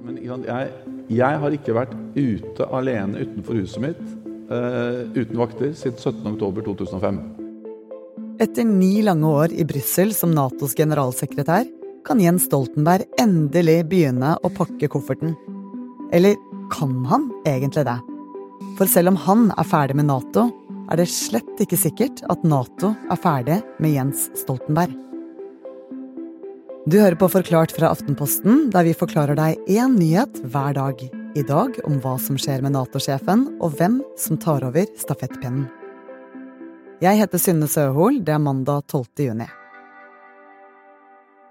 Men jeg, jeg, har ikke vært ute alene utenfor huset mitt uh, uten vakter siden 17.10.2005. Etter ni lange år i Brussel som Natos generalsekretær kan Jens Stoltenberg endelig begynne å pakke kofferten. Eller kan han egentlig det? For selv om han er ferdig med Nato, er det slett ikke sikkert at Nato er ferdig med Jens Stoltenberg. Du hører på Forklart fra Aftenposten, der vi forklarer deg én nyhet hver dag. I dag om hva som skjer med Nato-sjefen, og hvem som tar over stafettpinnen. Jeg heter Synne Søhol. Det er mandag 12. juni.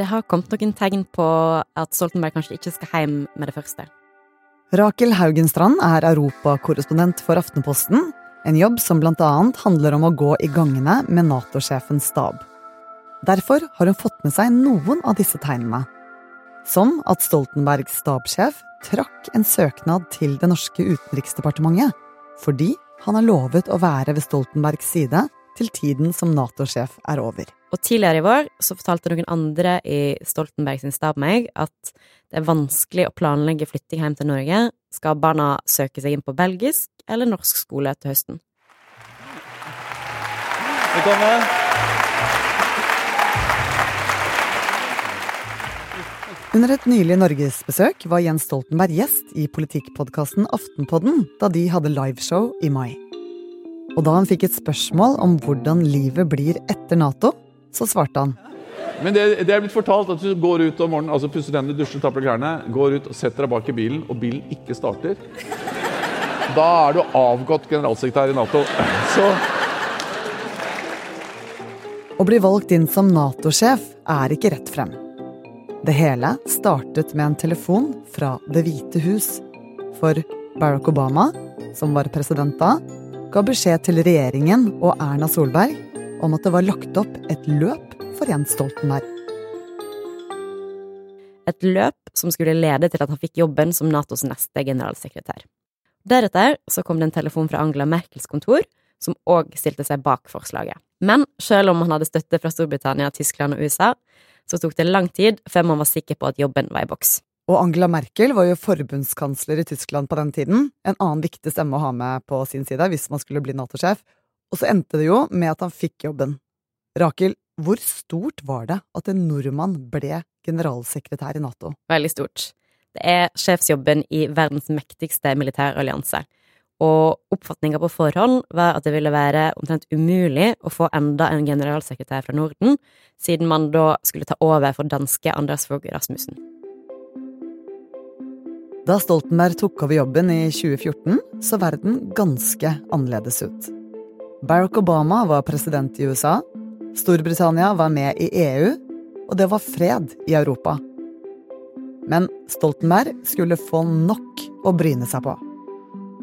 Det har kommet noen tegn på at Stoltenberg kanskje ikke skal hjem med det første. Rakel Haugenstrand er europakorrespondent for Aftenposten. En jobb som annet handler om å gå i gangene med Nato-sjefens stab. Derfor har hun fått med seg noen av disse tegnene. Som at Stoltenbergs stabssjef trakk en søknad til det norske utenriksdepartementet fordi han har lovet å være ved Stoltenbergs side til tiden som Nato-sjef er over. Og tidligere i vår så fortalte noen andre i Stoltenberg sin stab meg at det er vanskelig å planlegge flytting hjem til Norge. Skal barna søke seg inn på belgisk eller norsk skole til høsten? Velkommen. Under et nylig norgesbesøk var Jens Stoltenberg gjest i politikkpodkasten Aftenpodden da de hadde liveshow i mai. Og da han fikk et spørsmål om hvordan livet blir etter Nato, så svarte han. Men det, det er blitt fortalt at du går ut om morgenen, altså pusser tennene, dusjer, tapper klærne, går ut og setter deg bak i bilen, og bilen ikke starter. Da er du avgått generalsekretær i Nato. Så Å bli valgt inn som Nato-sjef er ikke rett frem. Det hele startet med en telefon fra Det hvite hus. For Barack Obama, som var president da, ga beskjed til regjeringen og Erna Solberg om at det var lagt opp et løp for Jens Stoltenberg. Et løp som skulle lede til at han fikk jobben som Natos neste generalsekretær. Deretter så kom det en telefon fra Angela Merkels kontor, som òg stilte seg bak forslaget. Men selv om han hadde støtte fra Storbritannia, Tyskland og USA, så tok det lang tid før man var sikker på at jobben var i boks. Og Angela Merkel var jo forbundskansler i Tyskland på den tiden, en annen viktig stemme å ha med på sin side hvis man skulle bli Nato-sjef, og så endte det jo med at han fikk jobben. Rakel, hvor stort var det at en nordmann ble generalsekretær i Nato? Veldig stort. Det er sjefsjobben i verdens mektigste militærallianse, og oppfatninga på forhånd var at det ville være omtrent umulig å få enda en generalsekretær fra Norden, siden man da skulle ta over for danske Anders Fogh Rasmussen. Da Stoltenberg tok over jobben i 2014, så verden ganske annerledes ut. Barack Obama var president i USA, Storbritannia var med i EU, og det var fred i Europa. Men Stoltenberg skulle få nok å bryne seg på.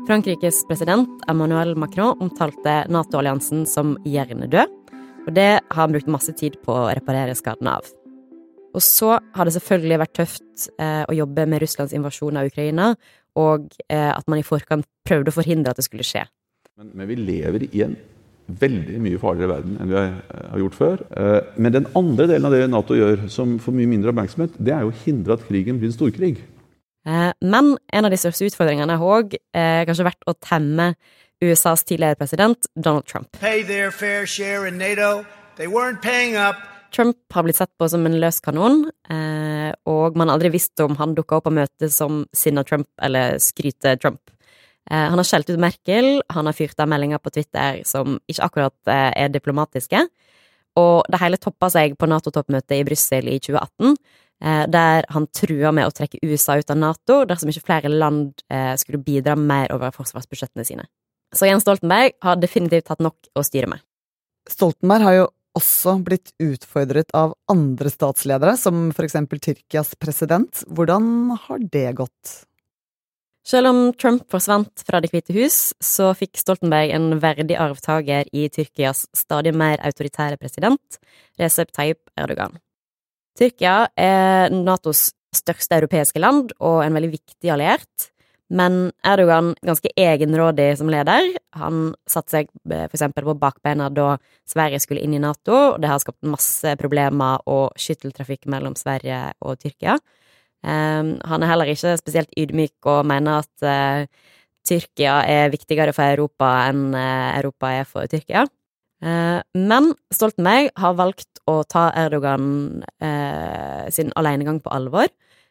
Frankrikes president Emmanuel Macron omtalte Nato-alliansen som hjernedød, og det har han brukt masse tid på å reparere skadene av. Og så har det selvfølgelig vært tøft eh, å jobbe med Russlands invasjon av Ukraina, og eh, at man i forkant prøvde å forhindre at det skulle skje. Men, men, vi lever i en veldig mye farligere verden enn vi har, har gjort før. Eh, men den andre delen av det Nato gjør, som får mye mindre oppmerksomhet, det er jo å hindre at krigen blir en storkrig. Eh, men en av de største utfordringene har òg eh, kanskje vært å temme USAs tidligere president Donald Trump. Trump har blitt sett på som en løs kanon, eh, og man har aldri visst om han dukka opp på møtet som sinna Trump eller skryter Trump. Han har skjelt ut Merkel, han har fyrt av meldinger på Twitter som ikke akkurat er diplomatiske, og det hele toppa seg på Nato-toppmøtet i Brussel i 2018, Eh, der han trua med å trekke USA ut av Nato dersom ikke flere land eh, skulle bidra mer over forsvarsbudsjettene sine. Så Jens Stoltenberg har definitivt hatt nok å styre med. Stoltenberg har jo også blitt utfordret av andre statsledere, som for eksempel Tyrkias president. Hvordan har det gått? Selv om Trump forsvant fra Det hvite hus, så fikk Stoltenberg en verdig arvtaker i Tyrkias stadig mer autoritære president, Recep Tayyip Erdogan. Tyrkia er Natos største europeiske land og en veldig viktig alliert. Men Erdogan ganske egenrådig som leder. Han satte seg eh, for eksempel på bakbeina da Sverige skulle inn i Nato, og det har skapt masse problemer og skytteltrafikk mellom Sverige og Tyrkia. Han er heller ikke spesielt ydmyk og mener at Tyrkia er viktigere for Europa enn Europa er for Tyrkia. Men Stoltenberg har valgt å ta Erdogan sin alenegang på alvor.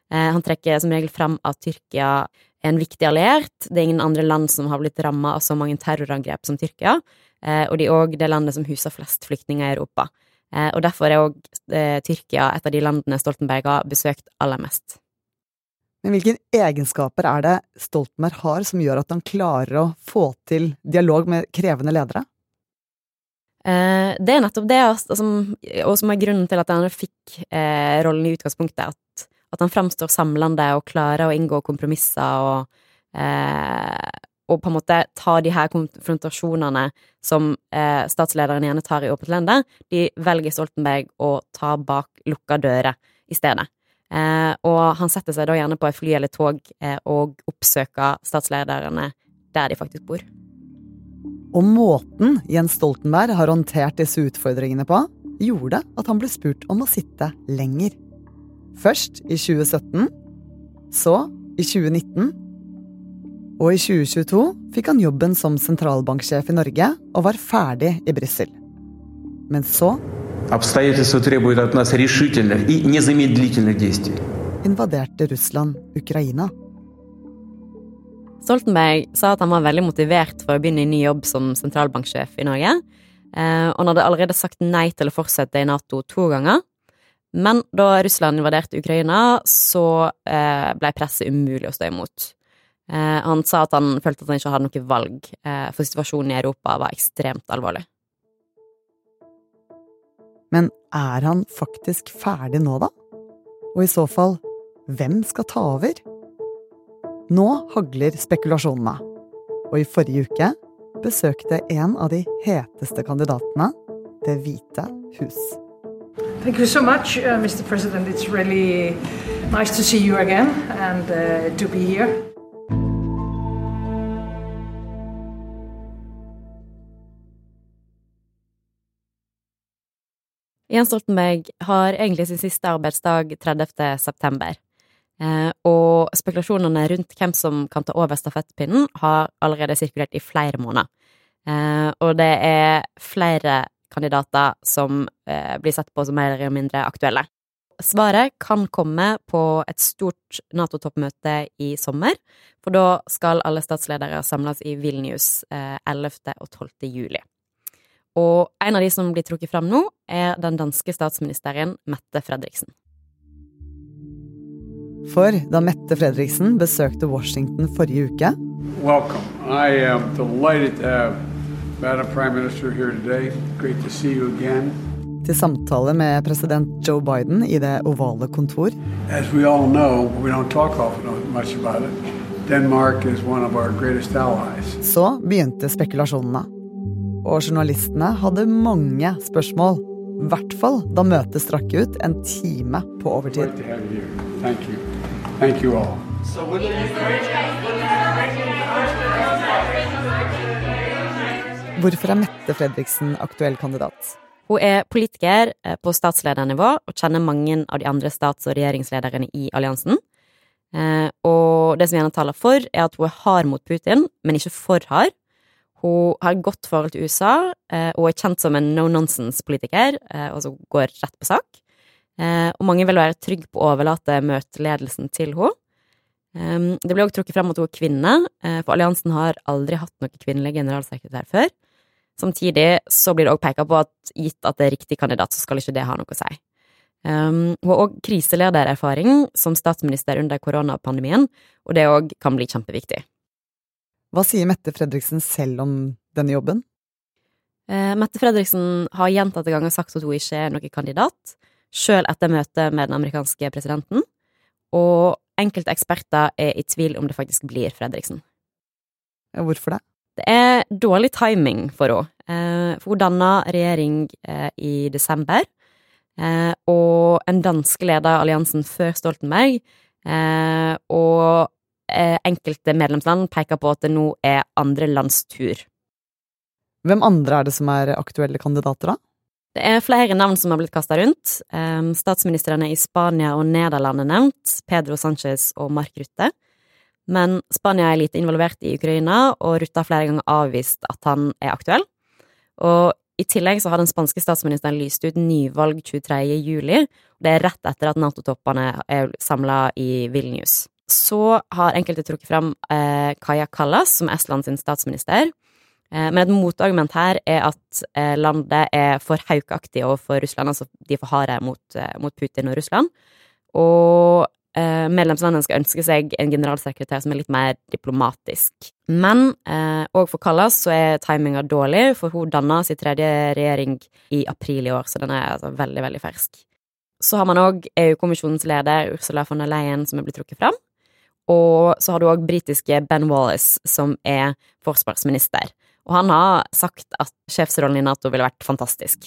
Han trekker som regel fram at Tyrkia er en viktig alliert. Det er ingen andre land som har blitt ramma av så mange terrorangrep som Tyrkia. Eh, og de er òg det landet som huser flest flyktninger i Europa. Eh, og derfor er òg eh, Tyrkia et av de landene Stoltenberg har besøkt aller mest. Men hvilke egenskaper er det Stoltenberg har som gjør at han klarer å få til dialog med krevende ledere? Det er nettopp det, og som er grunnen til at han fikk rollen i utgangspunktet, at, at han framstår samlende og klarer å inngå kompromisser og og på en måte ta de her konfrontasjonene som eh, statslederen gjerne tar i åpent lende, de velger Stoltenberg å ta bak lukka dører i stedet. Eh, og han setter seg da gjerne på et fly eller tog eh, og oppsøker statslederne der de faktisk bor. Og måten Jens Stoltenberg har håndtert disse utfordringene på, gjorde at han ble spurt om å sitte lenger. Først i 2017, så i 2019 og i 2022 fikk han jobben som sentralbanksjef i Norge og var ferdig i Brussel. Men så invaderte Russland Ukraina. Stoltenberg sa at han var veldig motivert for å begynne i ny jobb som sentralbanksjef i Norge, eh, og han hadde allerede sagt nei til å fortsette i Nato to ganger. Men da Russland invaderte Ukraina, så eh, ble presset umulig å stå imot. Eh, han sa at han følte at han ikke hadde noe valg, for situasjonen i Europa var ekstremt alvorlig. Men er han faktisk ferdig nå, da? Og i så fall, hvem skal ta over? Nå hagler spekulasjonene, og i forrige uke besøkte en av de heteste kandidatene Det hvite hus. Thank you so much, uh, Mr. President. It's really nice to see you again and uh, to be here. Jens Stoltenberg har egentlig sin siste arbeidsdag 30. Eh, og spekulasjonene rundt hvem som kan ta over stafettpinnen, har allerede sirkulert i flere måneder. Eh, og det er flere kandidater som eh, blir sett på som mer eller mindre aktuelle. Svaret kan komme på et stort Nato-toppmøte i sommer, for da skal alle statsledere samles i Vilnius 11. og 12. juli. Og en av de som blir trukket fram nå, er den danske statsministeren Mette Fredriksen. For da Mette Fredriksen besøkte Washington forrige uke Welcome. I am delighted to have Madam Prime Minister here today. Great to see you again. Til samtale med president Joe Biden i det ovale kontor. As we all know, we don't talk often much about it. Denmark is one of our greatest allies. Så begynte spekulasjonene og journalistene hadde mange spørsmål. I hvert fall da møtet strakk ut en time på overtid. Hvorfor er Mette Fredriksen aktuell kandidat? Hun er politiker eh, på statsledernivå og kjenner mange av de andre stats- og regjeringslederne i alliansen. Eh, og det som gjerne taler for, er at hun er hard mot Putin, men ikke for hard. Hun har et godt forhold til USA eh, og er kjent som en no nonsense-politiker, og altså går rett på sak. Eh, og mange vil være trygge på å overlate møteledelsen til henne. Ehm, det ble også trukket frem at hun er kvinne, for alliansen har aldri hatt noen kvinnelig generalsekretær før. Samtidig så blir det også pekt på at gitt at det er riktig kandidat, så skal ikke det ha noe å si. Um, hun har òg kriseledererfaring som statsminister under koronapandemien, og det òg kan bli kjempeviktig. Hva sier Mette Fredriksen selv om denne jobben? Uh, Mette Fredriksen har gjentatte ganger sagt at hun ikke er noen kandidat, sjøl etter møtet med den amerikanske presidenten, og enkelte eksperter er i tvil om det faktisk blir Fredriksen. Hvorfor det? Det er dårlig timing for henne. Eh, for hun danna regjering eh, i desember, eh, og en danske leda alliansen før Stoltenberg, og enkelte medlemsland peker på at det nå er andre lands tur. Hvem andre er det som er aktuelle kandidater, da? Det er flere navn som har blitt kasta rundt. Statsministrene i Spania og Nederland er nevnt, Pedro Sánchez og Mark Rutte. Men Spania er lite involvert i Ukraina, og Rutte har flere ganger avvist at han er aktuell. Og i tillegg så har den spanske statsministeren lyst ut nyvalg 23. juli. Det er rett etter at Nato-toppene er samla i Vilnius. Så har enkelte trukket fram eh, Kaja Kallas som Estland sin statsminister. Eh, men et motargument her er at eh, landet er for haukaktig overfor Russland, altså de er for harde mot, eh, mot Putin og Russland. Og eh, medlemslandene skal ønske seg en generalsekretær som er litt mer diplomatisk. Men òg eh, for Kallas så er timinga dårlig, for hun danna sin tredje regjering i april i år, så den er altså veldig, veldig fersk. Så har man òg EU-kommisjonens leder Ursula von der Leyen som er blitt trukket fram. Og så har du òg britiske Ben Wallace, som er forsvarsminister. Og han har sagt at sjefsrollen i Nato ville vært fantastisk.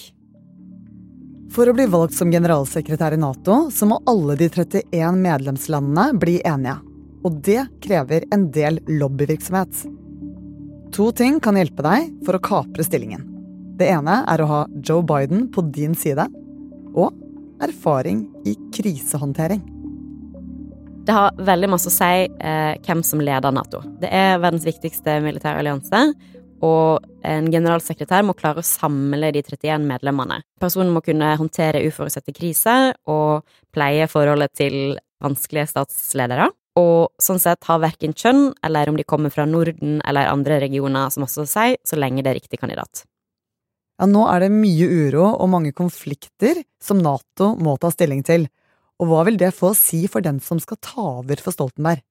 For å bli valgt som generalsekretær i Nato, så må alle de 31 medlemslandene bli enige. Og det krever en del lobbyvirksomhet. To ting kan hjelpe deg for å kapre stillingen. Det ene er å ha Joe Biden på din side, og erfaring i krisehåndtering. Det har veldig masse å si eh, hvem som leder Nato. Det er verdens viktigste militære allianse, og en generalsekretær må klare å samle de 31 medlemmene. Personen må kunne håndtere uforutsette kriser og pleie forholdet til vanskelige statsledere. Og sånn sett har verken kjønn eller om de kommer fra Norden eller andre regioner som også sier, så lenge det er riktig kandidat. Ja, nå er det mye uro og mange konflikter som Nato må ta stilling til. Og hva vil det få å si for den som skal ta over for Stoltenberg?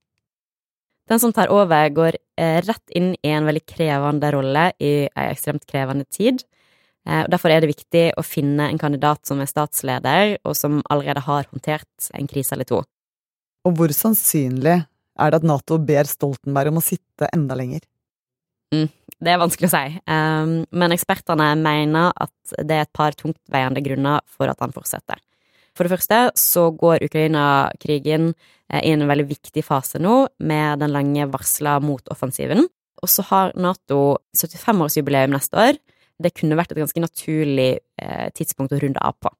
Den som tar over, går rett inn i en veldig krevende rolle i en ekstremt krevende tid. og derfor er det viktig å finne en kandidat som er statsleder, og som allerede har håndtert en krise eller to. Og hvor sannsynlig er det at Nato ber Stoltenberg om å sitte enda lenger? Mm, det er vanskelig å si, um, men ekspertene mener at det er et par tungtveiende grunner for at han fortsetter. For det første så går Ukraina-krigen Eh, i en veldig viktig fase nå, med den lange varsla motoffensiven. Og så har Nato 75-årsjubileum neste år. Det kunne vært et ganske naturlig eh, tidspunkt å runde av på.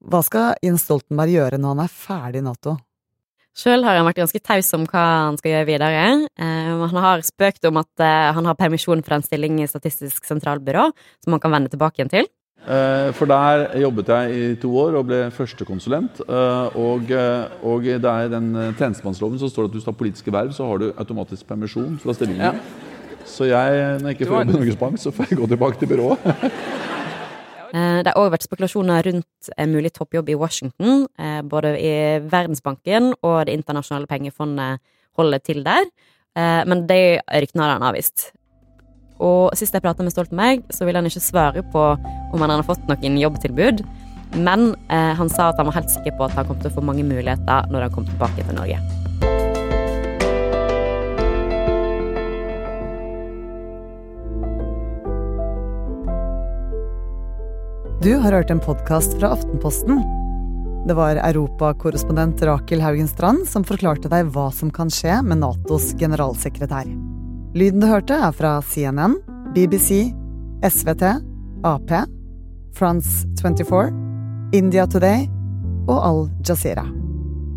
Hva skal Jens Stoltenberg gjøre når han er ferdig i Nato? Sjøl har han vært ganske taus om hva han skal gjøre videre. Eh, han har spøkt om at eh, han har permisjon fra en stilling i Statistisk sentralbyrå, som han kan vende tilbake igjen til. Eh, for der jobbet jeg i to år og ble førstekonsulent. Eh, og, eh, og det er i den tjenestemannsloven så står det at hvis du tar politiske verv, så har du automatisk permisjon fra stillingen. Ja. Så jeg, når jeg ikke får jobbe i Norges Bank, så får jeg gå tilbake til byrået. Det har òg vært spekulasjoner rundt en mulig toppjobb i Washington. Både i Verdensbanken og Det internasjonale pengefondet holder til der. Men de ryktene har han avvist. Og sist jeg prata med Stoltenberg, så ville han ikke svare på om han hadde fått noen jobbtilbud. Men eh, han sa at han var helt sikker på at han kom til å få mange muligheter når han kom tilbake til Norge. Du har hørt en podkast fra Aftenposten. Det var europakorrespondent Rakel Haugen Strand som forklarte deg hva som kan skje med Natos generalsekretær. Lyden du hørte, er fra CNN, BBC, SVT, Ap, France 24, India Today og Al Jazeera.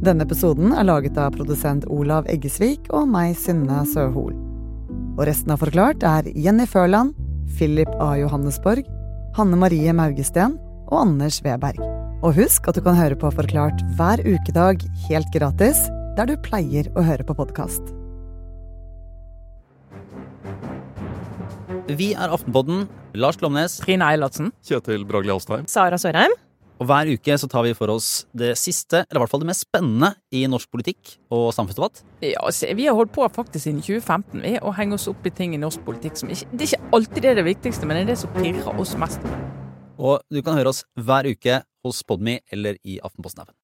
Denne episoden er laget av produsent Olav Eggesvik og meg, Synne Søhol. Og resten av Forklart er Jenny Førland, Philip A. Johannesborg, Hanne Marie Maugesten og Anders Weberg. Og husk at du kan høre på Forklart hver ukedag helt gratis der du pleier å høre på podkast. Vi er Aftenpodden. Lars Glomnes. Trine Eilertsen. Kjetil Bragli Alstheim. Sara Sørheim. Og Hver uke så tar vi for oss det siste, eller i hvert fall det mest spennende i norsk politikk og samfunnsdebatt. Ja, Vi har holdt på faktisk siden 2015 vi, å henge oss opp i ting i norsk politikk som ikke Det er ikke alltid det er det viktigste, men det er det som pirrer oss mest. Og du kan høre oss hver uke hos Podmy eller i Aftenposten-appen.